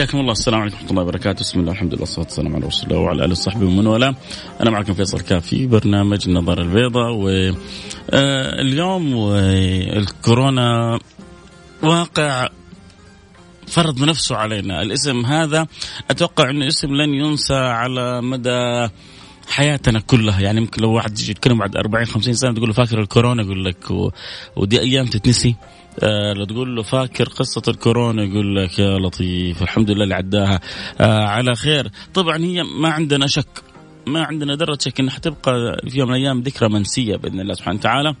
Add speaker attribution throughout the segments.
Speaker 1: حياكم الله. السلام عليكم ورحمة الله وبركاته. بسم الله الحمد لله والصلاة والسلام على رسول الله وعلى آله وصحبه ومن والاه. أنا معكم فيصل كافي برنامج النظارة البيضاء. واليوم الكورونا واقع فرض نفسه علينا. الاسم هذا أتوقع إنه اسم لن ينسى على مدى حياتنا كلها. يعني يمكن لو واحد يجي يتكلم بعد 40 50 سنة تقول له فاكر الكورونا؟ يقول لك و... ودي أيام تتنسي. آه لو تقول له فاكر قصة الكورونا يقول لك يا لطيف الحمد لله اللي عداها. آه على خير. طبعا هي ما عندنا شك ما عندنا ذرة شك إنها حتبقى في يوم من الأيام ذكرى منسية بإذن الله سبحانه وتعالى.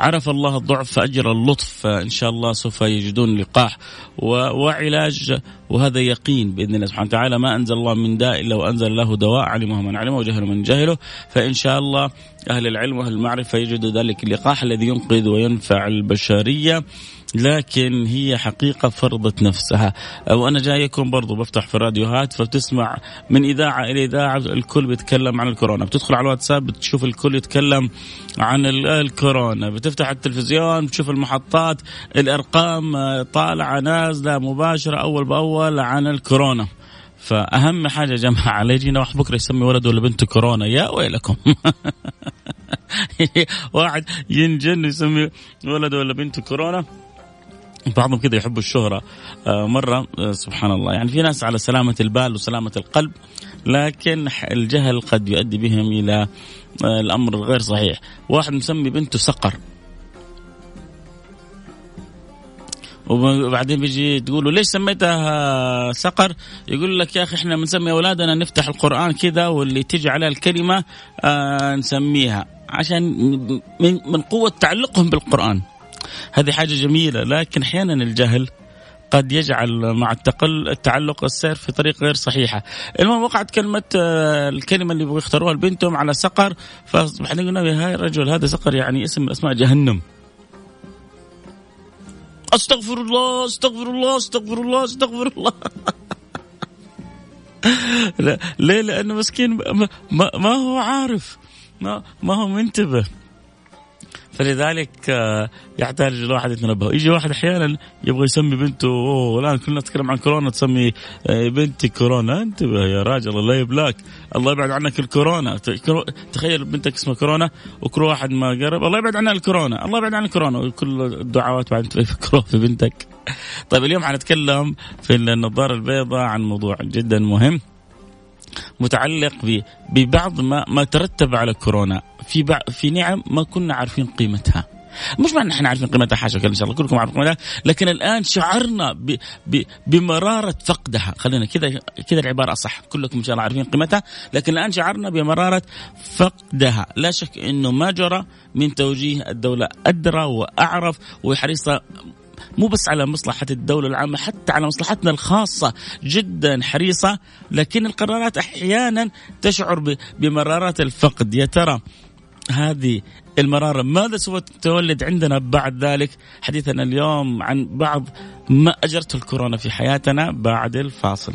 Speaker 1: عرف الله الضعف فأجر اللطف فإن شاء الله سوف يجدون لقاح وعلاج وهذا يقين بإذن الله سبحانه وتعالى. ما أنزل الله من داء إلا وأنزل له دواء علمه من علمه وجهل من جهله. فإن شاء الله أهل العلم وأهل المعرفة يجدوا ذلك اللقاح الذي ينقذ وينفع البشرية. لكن هي حقيقة فرضت نفسها. وأنا جايكم برضو بفتح في الراديوهات فبتسمع من إذاعة إلى إذاعة الكل بيتكلم عن الكورونا. بتدخل على الواتساب بتشوف الكل يتكلم عن الكورونا. بتفتح التلفزيون بتشوف المحطات الأرقام طالعة نازلة مباشرة أول بأول عن الكورونا. فأهم حاجة يا جماعة لا يجينا واحد بكرة يسمي ولده ولا بنته كورونا. يا ويلكم. واحد ينجن يسمي ولده ولا بنته كورونا. بعضهم كذا يحبوا الشهرة. مرة سبحان الله يعني في ناس على سلامة البال وسلامة القلب لكن الجهل قد يؤدي بهم إلى الأمر الغير صحيح. واحد مسمي بنته سقر. وبعدين بيجي تقول له ليش سميتها سقر؟ يقول لك يا أخي إحنا بنسمي أولادنا نفتح القرآن كذا واللي تجي عليها الكلمة آه نسميها. عشان من, من قوة تعلقهم بالقرآن. هذه حاجة جميلة لكن أحيانا الجهل قد يجعل مع التقل التعلق السير في طريق غير صحيحة. المهم وقعت كلمة الكلمة اللي يبغوا يختاروها لبنتهم على سقر فأصبح قلنا يا الرجل هذا سقر يعني اسم من أسماء جهنم. أستغفر الله أستغفر الله أستغفر الله أستغفر الله لا ليه لأنه مسكين ما, ما هو عارف ما, ما هو منتبه فلذلك يحتاج الواحد يتنبه. يجي واحد أحيانا يبغى يسمي بنته أوه الان كلنا نتكلم عن كورونا تسمي بنتي كورونا. انتبه يا راجل الله يبلاك. الله يبعد عنك الكورونا. تخيل بنتك اسمها كورونا وكل واحد ما قرب. الله يبعد عنها الكورونا. الله يبعد عن الكورونا. وكل الدعوات بعد يفكروا في بنتك. طيب اليوم حنتكلم في النظارة البيضاء عن موضوع جدا مهم متعلق ببعض ما ما ترتب على كورونا. في في نعم ما كنا عارفين قيمتها. مش معنى إحنا عارفين قيمتها حاشا إن شاء الله كلكم عارفين قيمتها لكن الآن شعرنا ب ب بمرارة فقدها. خلينا كذا كذا العبارة اصح كلكم إن شاء الله عارفين قيمتها لكن الآن شعرنا بمرارة فقدها. لا شك إنه ما جرى من توجيه الدولة أدرى وأعرف وحريصة مو بس على مصلحة الدولة العامة حتى على مصلحتنا الخاصة جدا حريصة لكن القرارات أحيانا تشعر بمرارات الفقد. يا ترى هذه المرارة. ماذا سوف تولد عندنا بعد ذلك؟ حديثنا اليوم عن بعض ما أجرته الكورونا في حياتنا بعد الفاصل.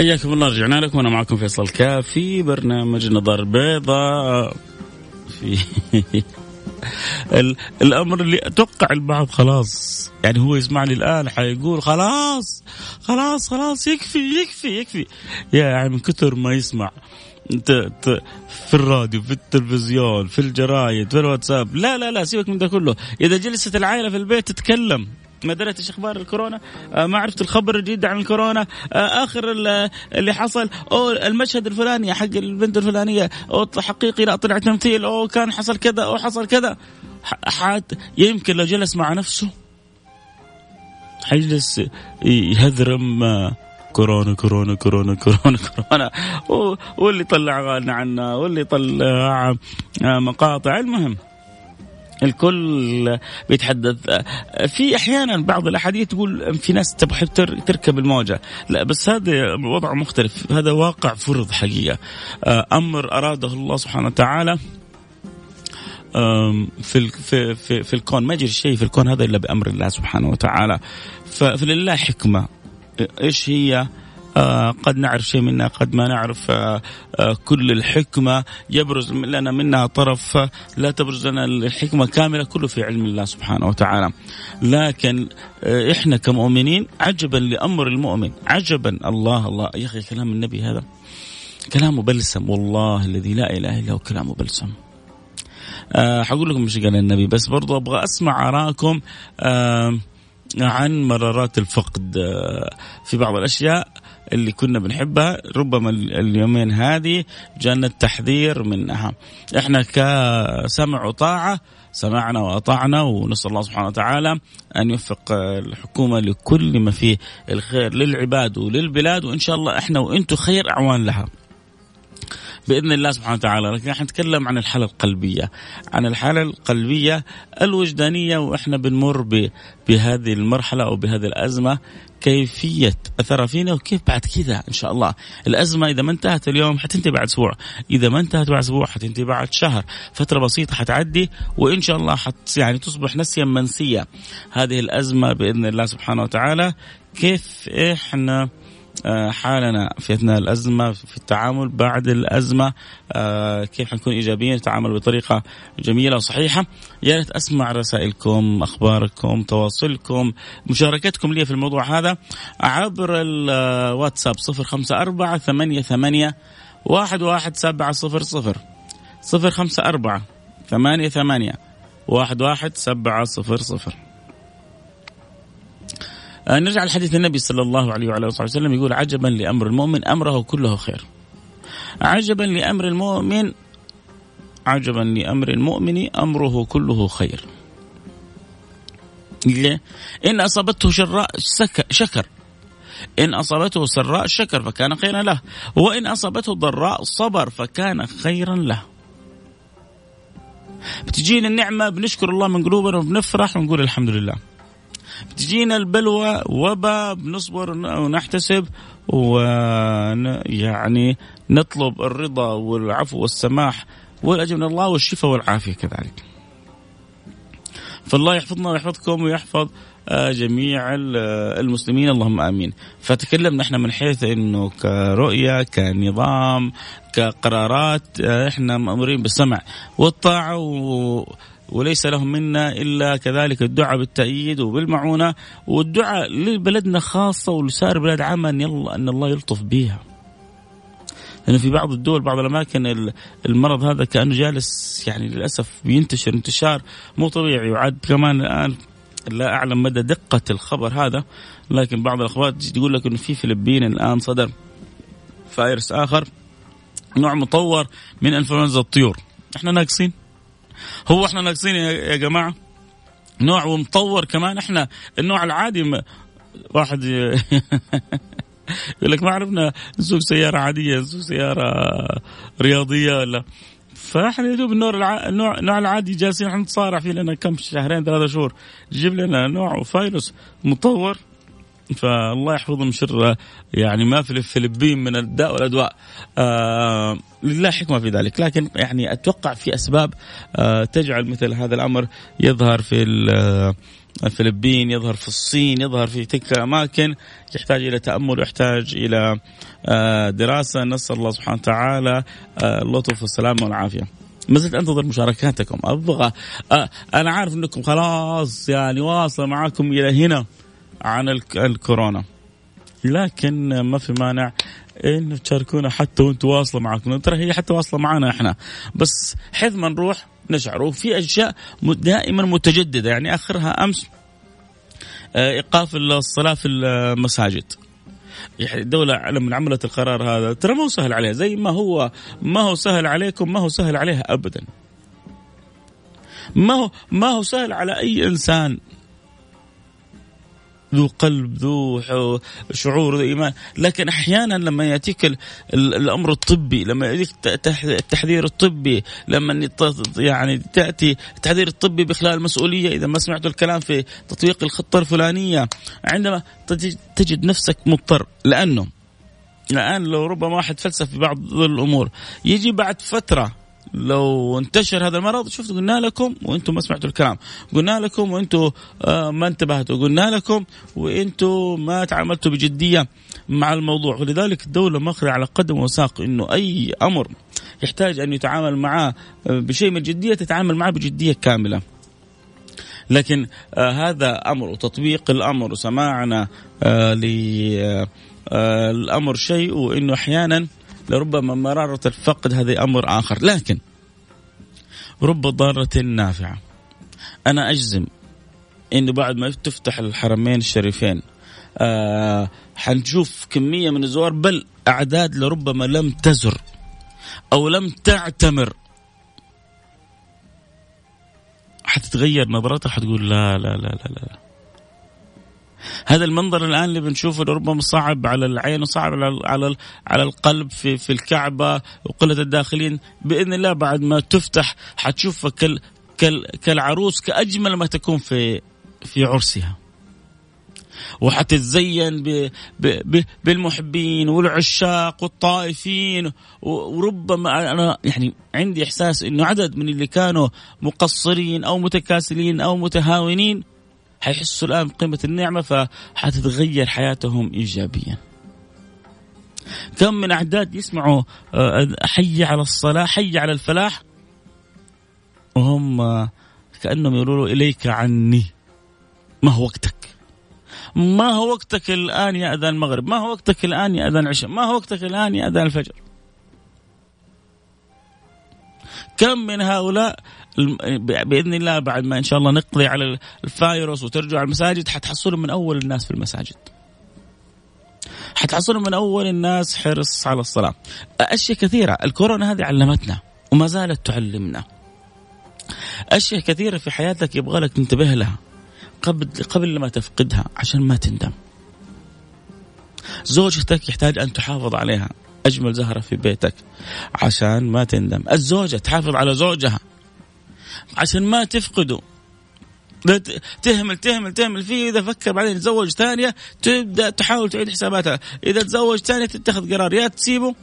Speaker 1: حياكم الله رجعنا لكم. وأنا معكم فيصل كاف في برنامج النظار البيضاء في الأمر اللي أتوقع البعض خلاص يعني هو يسمعني الآن حيقول خلاص خلاص خلاص يكفي يكفي يكفي. يعني من كثر ما يسمع. في الراديو في التلفزيون في الجرايد في الواتساب. لا لا لا سيبك من ده كله. إذا جلست العائلة في البيت تتكلم. ما دريت إيش أخبار الكورونا؟ آه ما عرفت الخبر الجديد عن الكورونا. آه آخر اللي حصل أو المشهد الفلاني حق البنت الفلانية أو حقيقي لا طلع تمثيل أو كان حصل كذا أو حصل كذا. حات يمكن لو جلس مع نفسه حيجلس يهذرم آه، كورونا كورونا كورونا كورونا كورونا. واللي طلع اغاني عنا واللي طلع مقاطع. المهم الكل بيتحدث. في أحيانا بعض الأحاديث تقول في ناس تبغى تركب الموجة. لا بس هذا وضع مختلف. هذا واقع فرض حقيقة. آه، أمر أراده الله سبحانه وتعالى في في في, في الكون. ما يجري شيء في الكون هذا إلا بأمر الله سبحانه وتعالى. فلله حكمة. إيش هي؟ قد نعرف شيء منها قد ما نعرف آه آه كل الحكمة. يبرز لنا منها طرف لا تبرز لنا الحكمة كاملة كله في علم الله سبحانه وتعالى. لكن آه إحنا كمؤمنين عجبا لأمر المؤمن. عجبا. الله الله. يا أخي كلام النبي هذا كلامه بلسم والله الذي لا إله إلا هو كلامه بلسم أه حقول لكم مش قال النبي بس برضو أبغى أسمع آراءكم أه عن مرارات الفقد آه، في بعض الأشياء. اللي كنا بنحبها ربما اليومين هذه جانا التحذير منها إحنا كسمع وطاعة سمعنا وأطعنا ونسأل الله سبحانه وتعالى أن يوفق الحكومة لكل ما فيه الخير للعباد وللبلاد وإن شاء الله إحنا وأنتم خير أعوان لها. بإذن الله سبحانه وتعالى. لكن راح نتكلم عن الحالة القلبية. عن الحالة القلبية الوجدانية وإحنا بنمر بهذه المرحلة أو بهذه الأزمة. كيفية أثرها فينا وكيف بعد كذا إن شاء الله. الأزمة إذا ما انتهت اليوم حتنتهي بعد أسبوع. إذا ما انتهت بعد أسبوع حتنتهي بعد شهر. فترة بسيطة حتعدي وإن شاء الله حت يعني تصبح نسيا منسية. هذه الأزمة بإذن الله سبحانه وتعالى. كيف إحنا آه، حالنا في أثناء الأزمة في التعامل بعد الأزمة آه، كيف حنكون إيجابيين نتعامل بطريقة جميلة وصحيحة. يا ريت أسمع رسائلكم أخباركم تواصلكم مشاركتكم لي في الموضوع هذا عبر الواتساب 054 88 11700 054 88 11700 نرجع لحديث النبي صلى الله عليه وعلى آله وسلم يقول عجبا لأمر المؤمن أمره كله خير. عجبا لأمر المؤمن عجبا لأمر المؤمن أمره كله خير. ليه؟ إن أصابته شراء شكر إن أصابته سراء شكر فكان خيرا له وإن أصابته ضراء صبر فكان خيرا له بتجينا النعمة بنشكر الله من قلوبنا وبنفرح ونقول الحمد لله تجينا البلوى وباء بنصبر ونحتسب ويعني نطلب الرضا والعفو والسماح والاجر من الله والشفاء والعافية كذلك. فالله يحفظنا ويحفظكم ويحفظ آه، جميع المسلمين اللهم آمين. فتكلمنا إحنا من حيث إنه كرؤية كنظام كقرارات آه، إحنا مأمورين بالسمع والطاعة وليس لهم منا إلا كذلك الدعاء بالتأييد وبالمعونة والدعاء لبلدنا خاصة ولسائر بلاد عامه أن يلا أن الله يلطف بها. لأنه في بعض الدول بعض الأماكن المرض هذا كأنه جالس يعني للأسف بينتشر انتشار مو طبيعي. وعاد كمان الآن لا أعلم مدى دقة الخبر هذا لكن بعض الأخبار تقول لك أنه في فلبين الآن صدر فايروس آخر نوع مطور من إنفلونزا الطيور. إحنا ناقصين. هو إحنا ناقصين يا جماعة نوع ومطور كمان. إحنا النوع العادي واحد يقول لك ما عرفنا نسوق سيارة عادية نسوق سيارة رياضية ولا. فاحنا يا دوب النوع النوع العادي جالسين نتصارع فيه لنا كم شهرين ثلاثة شهور. جيب لنا نوع فيروس مطور. فالله يحفظهم شر يعني ما في الفلبين من الداء والأدواء. آه لله حكمة في ذلك. لكن يعني أتوقع في أسباب آه تجعل مثل هذا الأمر يظهر في آه، الفلبين يظهر في الصين يظهر في تلك الأماكن يحتاج إلى تأمل ويحتاج إلى آه دراسة. نسأل الله سبحانه وتعالى آه، اللطف والسلامة والعافية. ما زلت أنتظر مشاركاتكم. أبغى أه أنا عارف إنكم خلاص يعني واصلة معاكم إلى هنا. عن الكورونا. لكن ما في مانع إن تشاركونا حتى وأنتم واصلة معكم. ترى هي حتى واصلة معنا إحنا. بس حيث ما نروح نشعر. وفي أشياء دائما متجددة. يعني آخرها أمس آه، إيقاف الصلاة في المساجد. يعني الدولة لما عملت القرار هذا. ترى ما هو سهل عليها. زي ما هو ما هو سهل عليكم ما هو سهل عليها أبدا. ما هو ما هو سهل على أي إنسان. ذو قلب ذو شعور ذو إيمان. لكن أحيانا لما يأتيك الأمر الطبي لما يأتيك التحذير الطبي لما يعني تأتي التحذير الطبي بخلال المسؤوليه إذا ما سمعت الكلام في تطبيق الخطة الفلانية عندما تجد نفسك مضطر. لأنه الان لو ربما واحد فلسف في بعض الأمور يجي بعد فترة لو انتشر هذا المرض شفتوا قلنا لكم وأنتم ما سمعتوا الكلام. قلنا لكم وأنتم آه، ما انتبهتوا. قلنا لكم وأنتم ما تعاملتوا بجدية مع الموضوع. ولذلك الدولة ماخذه على قدم وساق إنه أي أمر يحتاج أن يتعامل معاه آه، بشيء من الجديه تتعامل معه بجدية كاملة. لكن آه هذا أمر وتطبيق الأمر وسماعنا آه للامر شيء وإنه أحيانا لربما مرارة الفقد هذا أمر آخر. لكن رب ضارة نافعة. أنا أجزم أنه بعد ما تفتح الحرمين الشريفين آه حنشوف كمية من الزوار بل أعداد لربما لم تزر أو لم تعتمر. حتتغير نظرتها؟ حتقول لا لا لا لا لا. هذا المنظر الآن اللي بنشوفه ربما صعب على العين وصعب على على على القلب في في الكعبة وقلة الداخلين. بإذن الله بعد ما تفتح حتشوفها كال كال كالعروس كأجمل ما تكون في في عرسها. وحتتزين ب ب بالمحبين والعشاق والطائفين. وربما أنا يعني عندي إحساس إنه عدد من اللي كانوا مقصرين أو متكاسلين أو متهاونين حيحسوا الآن بقيمة النعمة فحتتغير حياتهم إيجابيا. كم من أعداد يسمعوا آه، حي على الصلاة حي على الفلاح وهم آه، كأنهم يقولوا إليك عني. ما هو وقتك؟ ما هو وقتك الآن يا أذان المغرب؟ ما هو وقتك الآن يا أذان العشاء؟ ما هو وقتك الآن يا أذان الفجر؟ كم من هؤلاء بإذن الله بعد ما إن شاء الله نقضي على الفايروس وترجع المساجد حتحصلوا من أول الناس في المساجد. حتحصلوا من أول الناس حرص على الصلاة. أشياء كثيرة، الكورونا هذه علمتنا وما زالت تعلمنا. أشياء كثيرة في حياتك يبغى لك تنتبه لها قبل قبل ما تفقدها عشان ما تندم. زوجتك يحتاج أن تحافظ عليها أجمل زهرة في بيتك عشان ما تندم. الزوجة تحافظ على زوجها عشان ما تفقده. تهمل تهمل تهمل فيه. إذا فكر بعدين يتزوج ثانية تبدأ تحاول تعيد حساباتها. إذا تزوج ثانية تتخذ قرار يا تسيبه.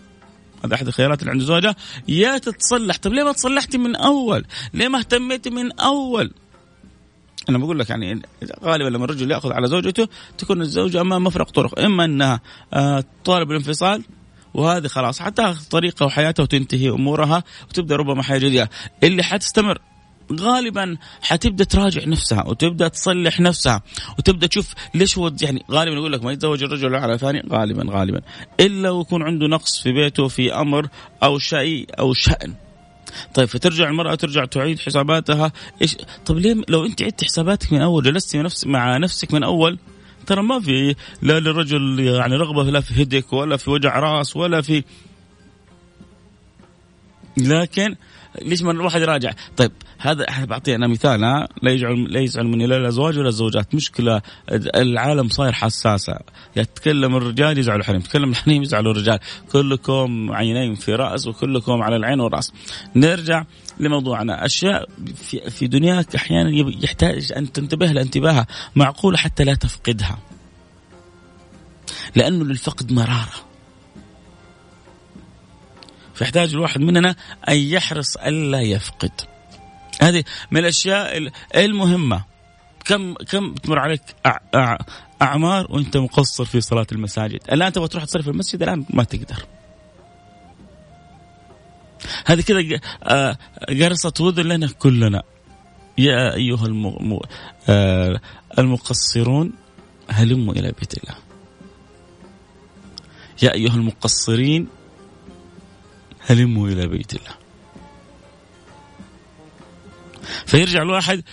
Speaker 1: هذا أحد الخيارات اللي عند الزوجة. يا تتصلح. طيب ليه ما تصلحتي من أول؟ ليه ما اهتميتي من أول؟ أنا بقول لك يعني غالبا لما الرجل يأخذ على زوجته تكون الزوجة أمام مفرق طرق. إما أنها آه، طالب الانفصال وهذه خلاص. حتاخذ طريقها وحياتها وتنتهي أمورها وتبدأ ربما حياة جديدة. اللي حتستمر غالبا حتبدأ تراجع نفسها وتبدأ تصلح نفسها وتبدأ تشوف ليش هو يعني غالبا يقول لك ما يتزوج الرجل على ثاني؟ غالبا غالبا. إلا ويكون عنده نقص في بيته في أمر أو شيء أو شأن. طيب فترجع المرأة ترجع تعيد حساباتها. إيش؟ طيب ليه؟ لو أنت عدت حساباتك من أول جلست نفس مع نفسك من أول ترى ما في لا للرجل يعني رغبة لا في هدك ولا في وجع راس ولا في لكن ليش ما الواحد يراجع؟ طيب هذا بعطي أنا مثال ها؟ لا يجعل لا يزعل مني لا الازواج ولا الزوجات مشكلة. العالم صاير حساسة. يتكلم الرجال يزعلوا الحريم يتكلم الحريم يزعلوا الرجال. كلكم عينين في رأس وكلكم على العين والرأس. نرجع لموضوعنا. أشياء في, في دنياك أحيانا يحتاج أن تنتبه لها معقولة حتى لا تفقدها. لأنه للفقد مرارة. فيحتاج الواحد مننا أن يحرص ألا يفقد. هذه من الأشياء المهمة. كم كم تمر عليك أعمار وأنت مقصر في صلاة المساجد؟ الآن تبغى تروح تصلي في المسجد الآن ما تقدر. هذه كذا آه، قرصة وذن لنا كلنا. يا أيها آه، المقصرون هلموا إلى بيت الله. يا أيها المقصرين هلموا إلى بيت الله. فيرجع الواحد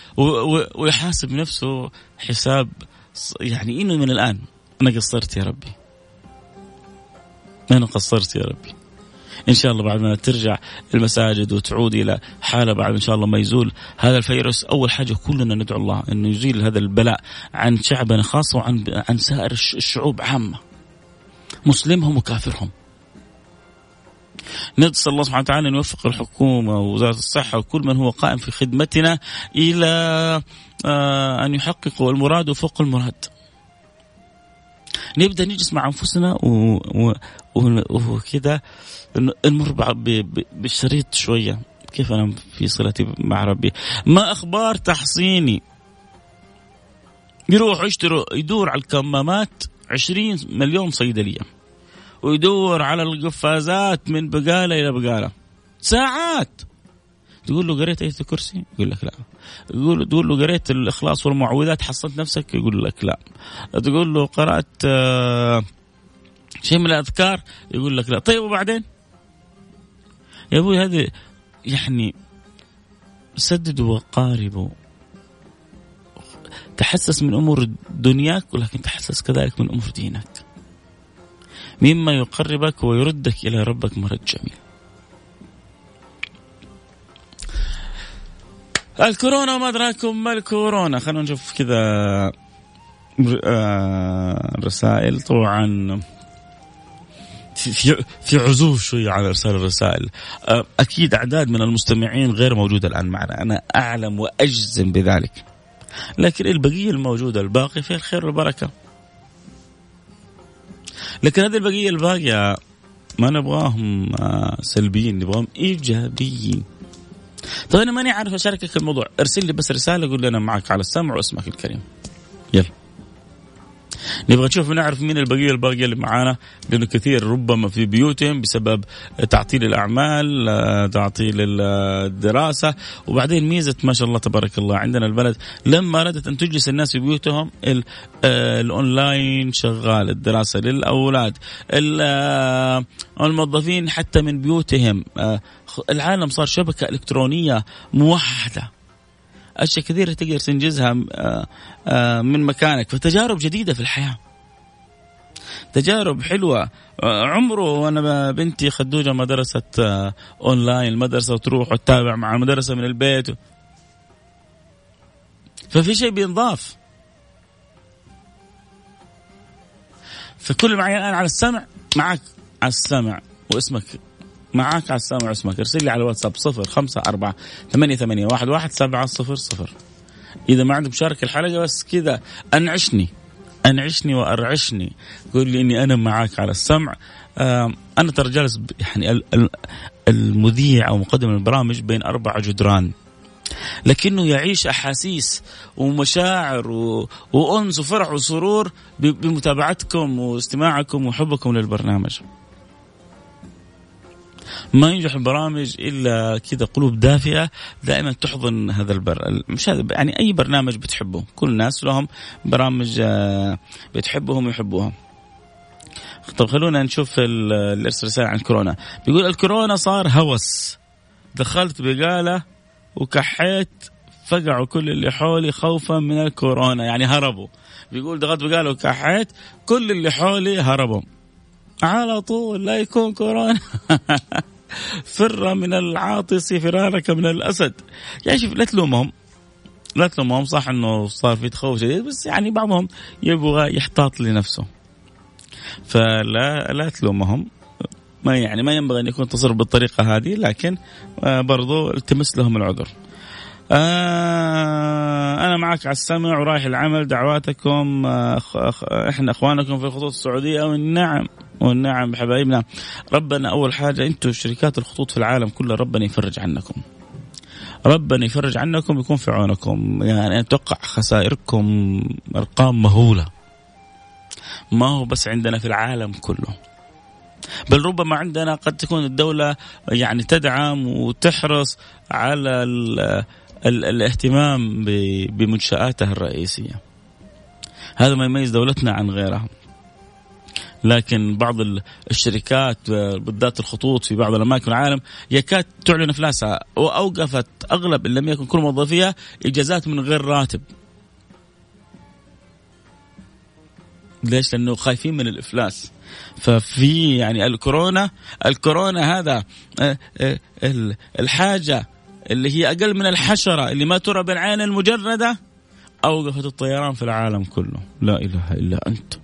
Speaker 1: ويحاسب نفسه حساب يعني إنه من الآن أنا قصرت يا ربي. أنا قصرت يا ربي. إن شاء الله بعد ما ترجع المساجد وتعود إلى حالة بعد إن شاء الله ما يزول هذا الفيروس أول حاجة كلنا ندعو الله انه يزيل هذا البلاء عن شعبنا خاصة وعن عن سائر الشعوب عامة. مسلمهم وكافرهم. نسأل الله سبحانه وتعالى أن يوفق الحكومة ووزارة الصحة وكل من هو قائم في خدمتنا إلى آه، أن يحققوا المراد وفوق المراد. نبدأ نجلس مع أنفسنا وكذا نمر بالشريط شوية. كيف أنا في صلتي مع ربي؟ ما أخبار تحصيني؟ يروح يشتروا يدور على الكمامات 20 مليون صيدلية. ويدور على القفازات من بقالة إلى بقالة ساعات تقول له قريت آية الكرسي؟ يقول لك لا. يقول تقول له قريت الإخلاص والمعوذات حصلت نفسك؟ يقول لك لا. تقول له قرأت آه، شيء من الأذكار؟ يقول لك لا. طيب وبعدين؟ يا أبوي هذه يعني سددوا وقاربوا تحسس من أمور دنياك ولكن تحسس كذلك من أمور دينك. مما يقربك ويردك إلى ربك مرد جميل. الكورونا ما ادراكم ما الكورونا؟ خلونا نشوف كذا آه، رسائل. طبعا في في عزوف شوية على ارسال الرسائل. آه، أكيد أعداد من المستمعين غير موجودة الآن معنا. أنا أعلم وأجزم بذلك. لكن البقية الموجودة الباقي فيها الخير والبركة. لكن هذه البقية الباقية ما نبغاهم آه، سلبيين نبغاهم إيجابيين. طيب أنا ماني عارف أشاركك الموضوع. ارسل لي بس رسالة قول لي أنا معك على السمع واسمك الكريم. يلا. نبغى نشوف نعرف مين البقية الباقيه اللي معانا لأنه كثير ربما في بيوتهم بسبب تعطيل الأعمال آه، تعطيل الدراسة. وبعدين ميزة ما شاء الله تبارك الله عندنا البلد لما أردت أن تجلس الناس في بيوتهم آه، الأونلاين شغال الدراسة للأولاد آه، الموظفين حتى من بيوتهم العالم صار شبكة إلكترونية موحدة. أشياء كثيرة تقدر تنجزها آه، آه، من مكانك. فتجارب جديدة في الحياة. تجارب حلوة. آه، عمره وأنا بنتي خدوجة مدرسة أونلاين المدرسة وتروح وتتابع مع المدرسة من البيت. ففي شيء بينضاف. فكل معي الآن على السمع معك على السمع واسمك. معك على السمع اسمك ارسل لي على الواتساب صفر خمسة أربعة ثمانية ثمانية واحد واحد سبعة صفر صفر إذا ما عندك مشاركة الحلقة بس كذا أنعشني أنعشني وأرعشني قول لي إني أنا معك على السمع أنا ترى جالس يعني المذيع أو مقدم البرامج بين أربع جدران لكنه يعيش أحاسيس ومشاعر. وأنس وفرح وسرور بمتابعتكم واستماعكم وحبكم للبرنامج. ما ينجح البرامج إلا كذا قلوب دافئه دائما تحضن هذا البر مش هذا يعني أي برنامج بتحبه. كل الناس لهم برامج آه، بتحبهم ويحبوها. طب خلونا نشوف الإرسال رسالة عن كورونا. بيقول الكورونا صار هوس. دخلت بقالة وكحيت فقعوا كل اللي حولي خوفا من الكورونا. يعني هربوا. بيقول دخلت بقالة وكحيت كل اللي حولي هربوا. على طول لا يكون كورونا. فر من العاطس فرارك من الأسد. يعني شوف لا تلومهم. لا تلومهم صح إنه صار في تخوف شديد بس يعني بعضهم يبغى يحتاط لنفسه. فلا لا تلومهم. ما يعني ما ينبغي أن يكون تصرف بالطريقة هذه لكن آه، برضو التمس لهم العذر. آه أنا معك على السمع ورايح العمل دعواتكم آه إحنا إخوانكم في الخطوط السعودية والنعم. والنعم حبايبنا. ربنا أول حاجة أنتم شركات الخطوط في العالم كله ربنا يفرج عنكم. ربنا يفرج عنكم يكون في عونكم. يعني أتوقع خسائركم أرقام مهولة. ما هو بس عندنا في العالم كله. بل ربما عندنا قد تكون الدولة يعني تدعم وتحرص على ال ال الاهتمام بمنشآتها الرئيسية. هذا ما يميز دولتنا عن غيرها. لكن بعض الشركات بالذات الخطوط في بعض الأماكن العالم يكاد تعلن أفلاسها وأوقفت أغلب ان لم يكن كل موظفيها إجازات من غير راتب. ليش؟ لأنه خايفين من الإفلاس. ففي يعني الكورونا الكورونا هذا آه، آه، الحاجة اللي هي أقل من الحشرة اللي ما ترى بالعين المجردة أوقفت الطيران في العالم كله، لا إله إلا أنت.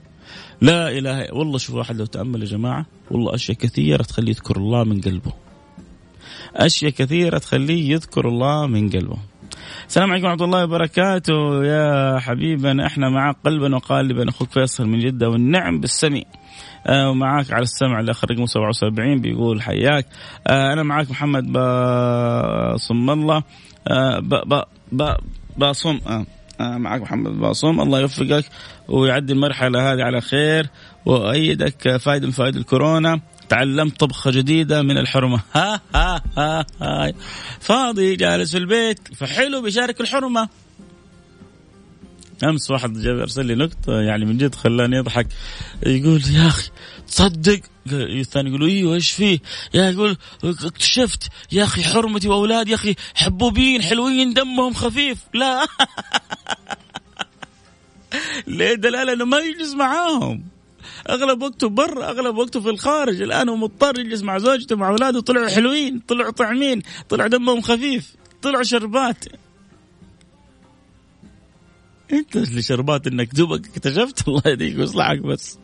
Speaker 1: لا إله والله شوف واحد لو تأمل يا جماعة والله أشياء كثيرة تخليه يذكر الله من قلبه. أشياء كثيرة تخليه يذكر الله من قلبه. السلام عليكم ورحمة الله وبركاته يا حبيبنا إحنا معك قلبا وقالبا أخوك فيصل من جدة والنعم بالسمي. آه ومعاك على السمع الأخ رقم 77 بيقول حياك آه أنا معاك محمد باصم الله آه با معك محمد باصوم الله يوفقك ويعدي المرحلة هذه على خير وأيدك فائدة من فوائد الكورونا. تعلمت طبخة جديدة من الحرمة. ها ها ها, ها. فاضي جالس في البيت. فحلو بيشارك الحرمة. أمس واحد ارسل لي نكته يعني من جد خلاني أضحك. يقول يا أخي تصدق؟ الثاني يقول أيوه إيش فيه؟ يا يقول اكتشفت يا أخي حرمتي وأولادي يا أخي حبوبين حلوين دمهم خفيف. لا. ليه دلاله انه ما يجلس معاهم؟ اغلب وقته برا اغلب وقته في الخارج. الان هو مضطر يجلس مع زوجته مع اولاده. طلعوا حلوين طلعوا طعمين طلع دمهم خفيف طلعوا شربات. انت اللي شربات انك دوبك اكتشفت؟ الله يهديك ويصلحك بس.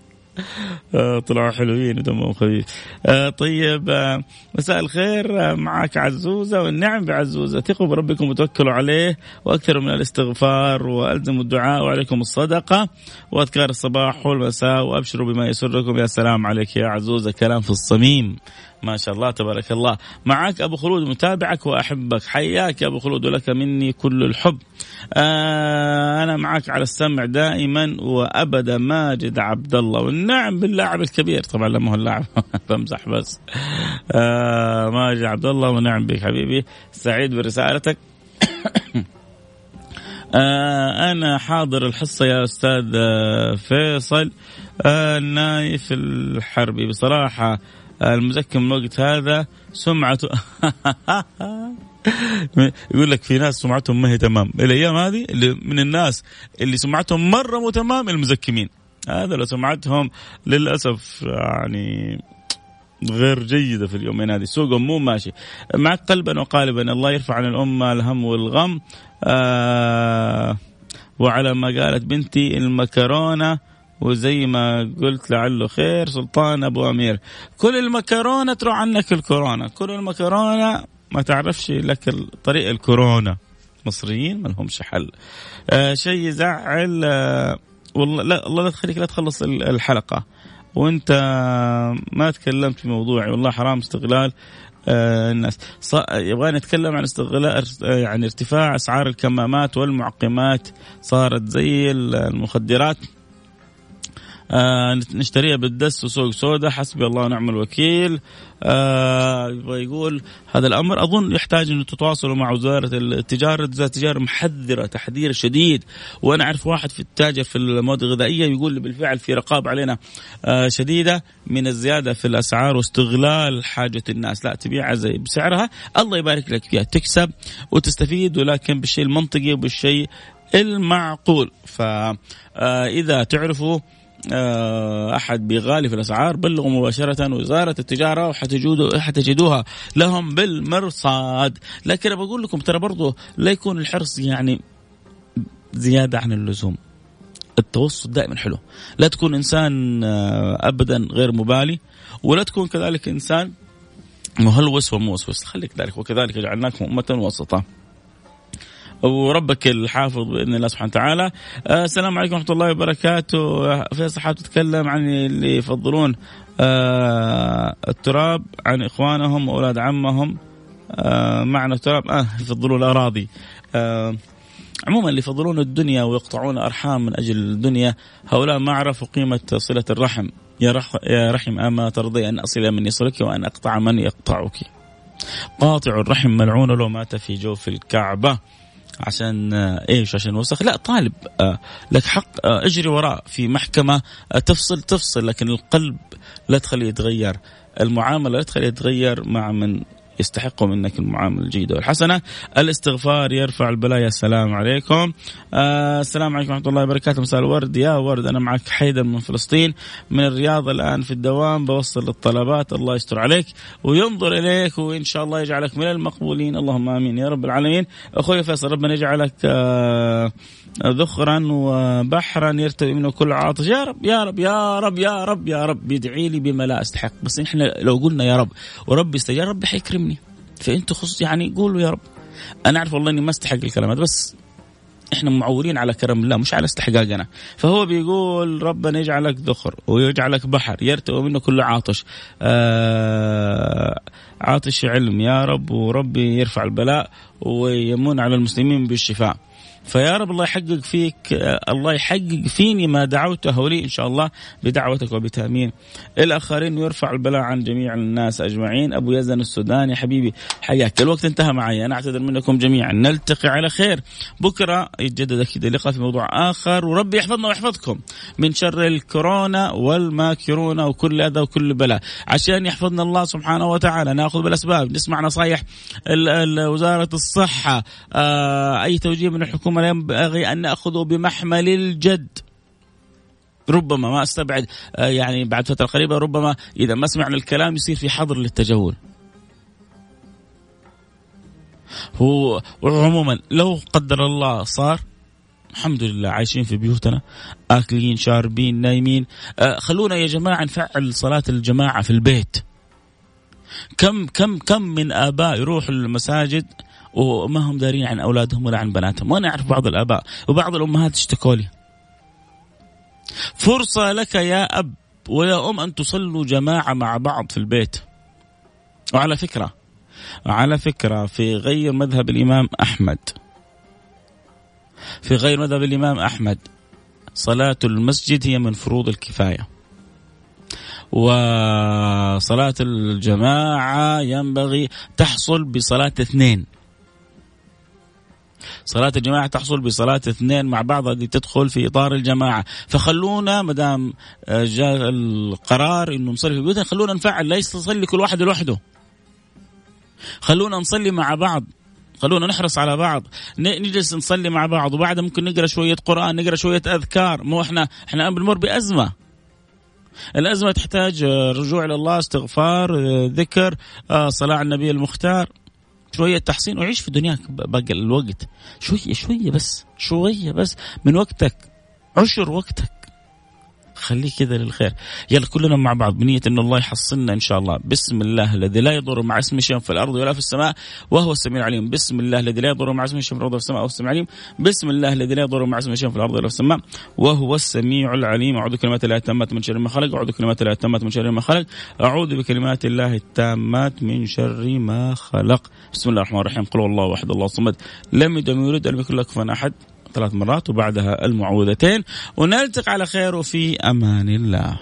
Speaker 1: طلعوا حلوين ودمهم خفيف. آه طيب آه مساء الخير آه معك عزوزة والنعم بعزوزة. ثقوا بربكم وتوكلوا عليه وأكثروا من الاستغفار وألزموا الدعاء وعليكم الصدقة. وأذكار الصباح والمساء وأبشروا بما يسركم. يا سلام عليك يا عزوزة. كلام في الصميم. ما شاء الله تبارك الله. معك أبو خلود متابعك وأحبك. حياك يا أبو خلود ولك مني كل الحب. آه أنا معك على السمع دائما وأبدا ماجد عبد الله. والنعم باللاعب الكبير. طبعا لما هو اللاعب. بمزح بس. آه ماجد عبد الله ونعم بك حبيبي. سعيد برسالتك. آه أنا حاضر الحصة يا أستاذ آه، فيصل. آه نايف الحربي. بصراحة المزكم الوقت هذا سمعته يقول لك في ناس سمعتهم ما هي تمام. الأيام هذه اللي من الناس اللي سمعتهم مرة مو تمام المزكمين هذا لو سمعتهم للأسف يعني غير جيدة في اليومين هذه. سوقهم مو ماشي. معك قلبا وقالبا الله يرفع عن الأمة الهم والغم. آه وعلى ما قالت بنتي المكرونة وزي ما قلت لعله خير سلطان أبو أمير. كل المكرونة تروح عنك الكورونا. كل المكرونة ما تعرفش لك طريق الكورونا. مصريين ما لهمش حل. آه شيء يزعل آه والله لا الله لا تخليك لا تخلص الحلقة. وانت ما تكلمت في موضوعي والله حرام استغلال آه الناس. يبغى نتكلم عن استغلال يعني ارتفاع أسعار الكمامات والمعقمات. صارت زي المخدرات. آه نشتريها بالدس وسوق سوداء. حسبي الله ونعم الوكيل. آه يقول هذا الأمر أظن يحتاج إنه تتواصلوا مع وزارة التجارة. وزارة التجارة محذرة تحذير شديد. وأنا أعرف واحد في التاجر في المواد الغذائية يقول لي بالفعل في رقابه علينا آه شديدة من الزيادة في الأسعار واستغلال حاجة الناس. لا تبيعها زي بسعرها. الله يبارك لك فيها. تكسب وتستفيد ولكن بالشيء المنطقي وبالشيء المعقول. فاذا تعرفوا آه، أحد بيغالي في الأسعار بلغوا مباشرة وزارة التجارة وحتجدوها لهم بالمرصاد. لكن بقول لكم ترى برضو لا يكون الحرص يعني زيادة عن اللزوم. التوسط دائما حلو. لا تكون إنسان آه، ابدا غير مبالي ولا تكون كذلك إنسان مهلوس وموسوس. خليك ذلك وكذلك جعلناكم أمة وسطا. وربك الحافظ بإذن الله سبحانه وتعالى. آه، السلام عليكم ورحمة الله وبركاته. فيصل حابب تتكلم عن اللي يفضلون آه، التراب عن إخوانهم وأولاد عمهم آه، معنى التراب آه يفضلون الأراضي. عموما اللي يفضلون الدنيا ويقطعون أرحام من أجل الدنيا هؤلاء ما عرفوا قيمة صلة الرحم يا, يا رحم أما ترضي أن أصل من يصلك وأن أقطع من يقطعك قاطع الرحم ملعون لو مات في جوف الكعبة عشان إيش؟ عشان وسخ. لا طالب آه، لك حق آه، اجري وراء في محكمة آه، تفصل تفصل لكن القلب لا تخليه يتغير. المعاملة لا تخليه يتغير مع من يستحق منك المعاملة الجيدة والحسنة. الاستغفار يرفع البلايا. السلام عليكم. آه السلام عليكم ورحمة الله وبركاته. مساء الورد. يا ورد أنا معك حيدر من فلسطين. من الرياض الآن في الدوام بوصل الطلبات الله يستر عليك وينظر إليك وإن شاء الله يجعلك من المقبولين. اللهم آمين. يا رب العالمين. أخوي فيصل ربنا يجعلك آه ذخرا وبحرا يرتوي منه كل عاطش. يا رب يا رب يا رب يا رب يا رب. يدعي لي بما لا أستحق. بس إحنا لو قلنا يا رب ورب يستجاب. ربي حيكرمني فانتوا خص يعني قولوا يا رب. أنا أعرف والله إني ما أستحق الكلام هذا بس إحنا معولين على كرم الله مش على استحقاقنا. فهو بيقول ربنا يجعلك ذخر ويجعلك بحر يرتوي منه كل عاطش. آه عاطش علم يا رب وربي يرفع البلاء ويمن على المسلمين بالشفاء. فيا رب الله يحقق فيك الله يحقق فيني ما دعوته لي إن شاء الله بدعوتك وبتأمين. الآخرين ويرفع البلاء عن جميع الناس أجمعين. أبو يزن السوداني حبيبي حياك. الوقت انتهى معي. أنا أعتذر منكم جميعا. نلتقي على خير. بكرة يتجدد أكيد اللقاء في موضوع آخر. وربي يحفظنا ويحفظكم من شر الكورونا والماكرون وكل أذى وكل بلاء. عشان يحفظنا الله سبحانه وتعالى. نأخذ بالأسباب. نسمع نصايح وزارة الصحة. آه، أي توجيه من الحكومة؟ ثم ينبغي أن نأخذه بمحمل الجد. ربما ما أستبعد آه، يعني بعد فترة قريبة ربما إذا ما سمعنا الكلام يصير في حظر للتجول. هو عموما لو قدر الله صار الحمد لله عايشين في بيوتنا آكلين شاربين نايمين. آه خلونا يا جماعة نفعل صلاة الجماعة في البيت. كم كم كم من آباء يروحوا المساجد وما هم دارين عن أولادهم ولا عن بناتهم. وأنا أعرف بعض الآباء وبعض الأمهات اشتكوا لي. فرصة لك يا أب ويا أم أن تصلوا جماعة مع بعض في البيت. وعلى فكرة على فكرة في غير مذهب الإمام أحمد. في غير مذهب الإمام أحمد صلاة المسجد هي من فروض الكفاية. وصلاة الجماعة ينبغي تحصل بصلاة اثنين. صلاة الجماعة تحصل بصلاة اثنين مع بعض هذه تدخل في إطار الجماعة. فخلونا ما دام آه، جاء القرار إنه نصلي في بيوتنا خلونا نفعل لا يصلي كل واحد لوحده. خلونا نصلي مع بعض خلونا نحرص على بعض. نجلس نصلي مع بعض وبعدها ممكن نقرأ شوية قرآن نقرأ شوية أذكار. مو إحنا إحنا بنمر بأزمة. الأزمة تحتاج آه، رجوع إلى الله استغفار آه، ذكر صلاة على النبي المختار. شوية تحصين وعيش في دنياك باقي الوقت. شوية شوية بس شوية بس من وقتك عشر وقتك. خليه كذا للخير. يلا كلنا مع بعض بنية أن الله يحصلنا إن شاء الله. بسم الله الذي لا يضر مع اسمه شيء في الأرض ولا في السماء وهو السميع العليم. بسم الله الذي لا يضر مع اسمه شيء في الأرض ولا في السماء وهو السميع العليم. بسم الله الذي لا يضر مع اسمه شيء في الأرض ولا في السماء وهو السميع العليم. أعوذ بكلمات الله التامات من شر ما خلق. أعوذ بكلمات الله التامات من شر ما خلق. أعوذ بكلمات الله التامات من شر ما خلق. بسم الله الرحمن الرحيم. قل الله واحد الله الصمد. لم يدم يولد لم يكن له أحد؟ ثلاث مرات وبعدها المعوذتين ونلتقي على خير وفي أمان الله.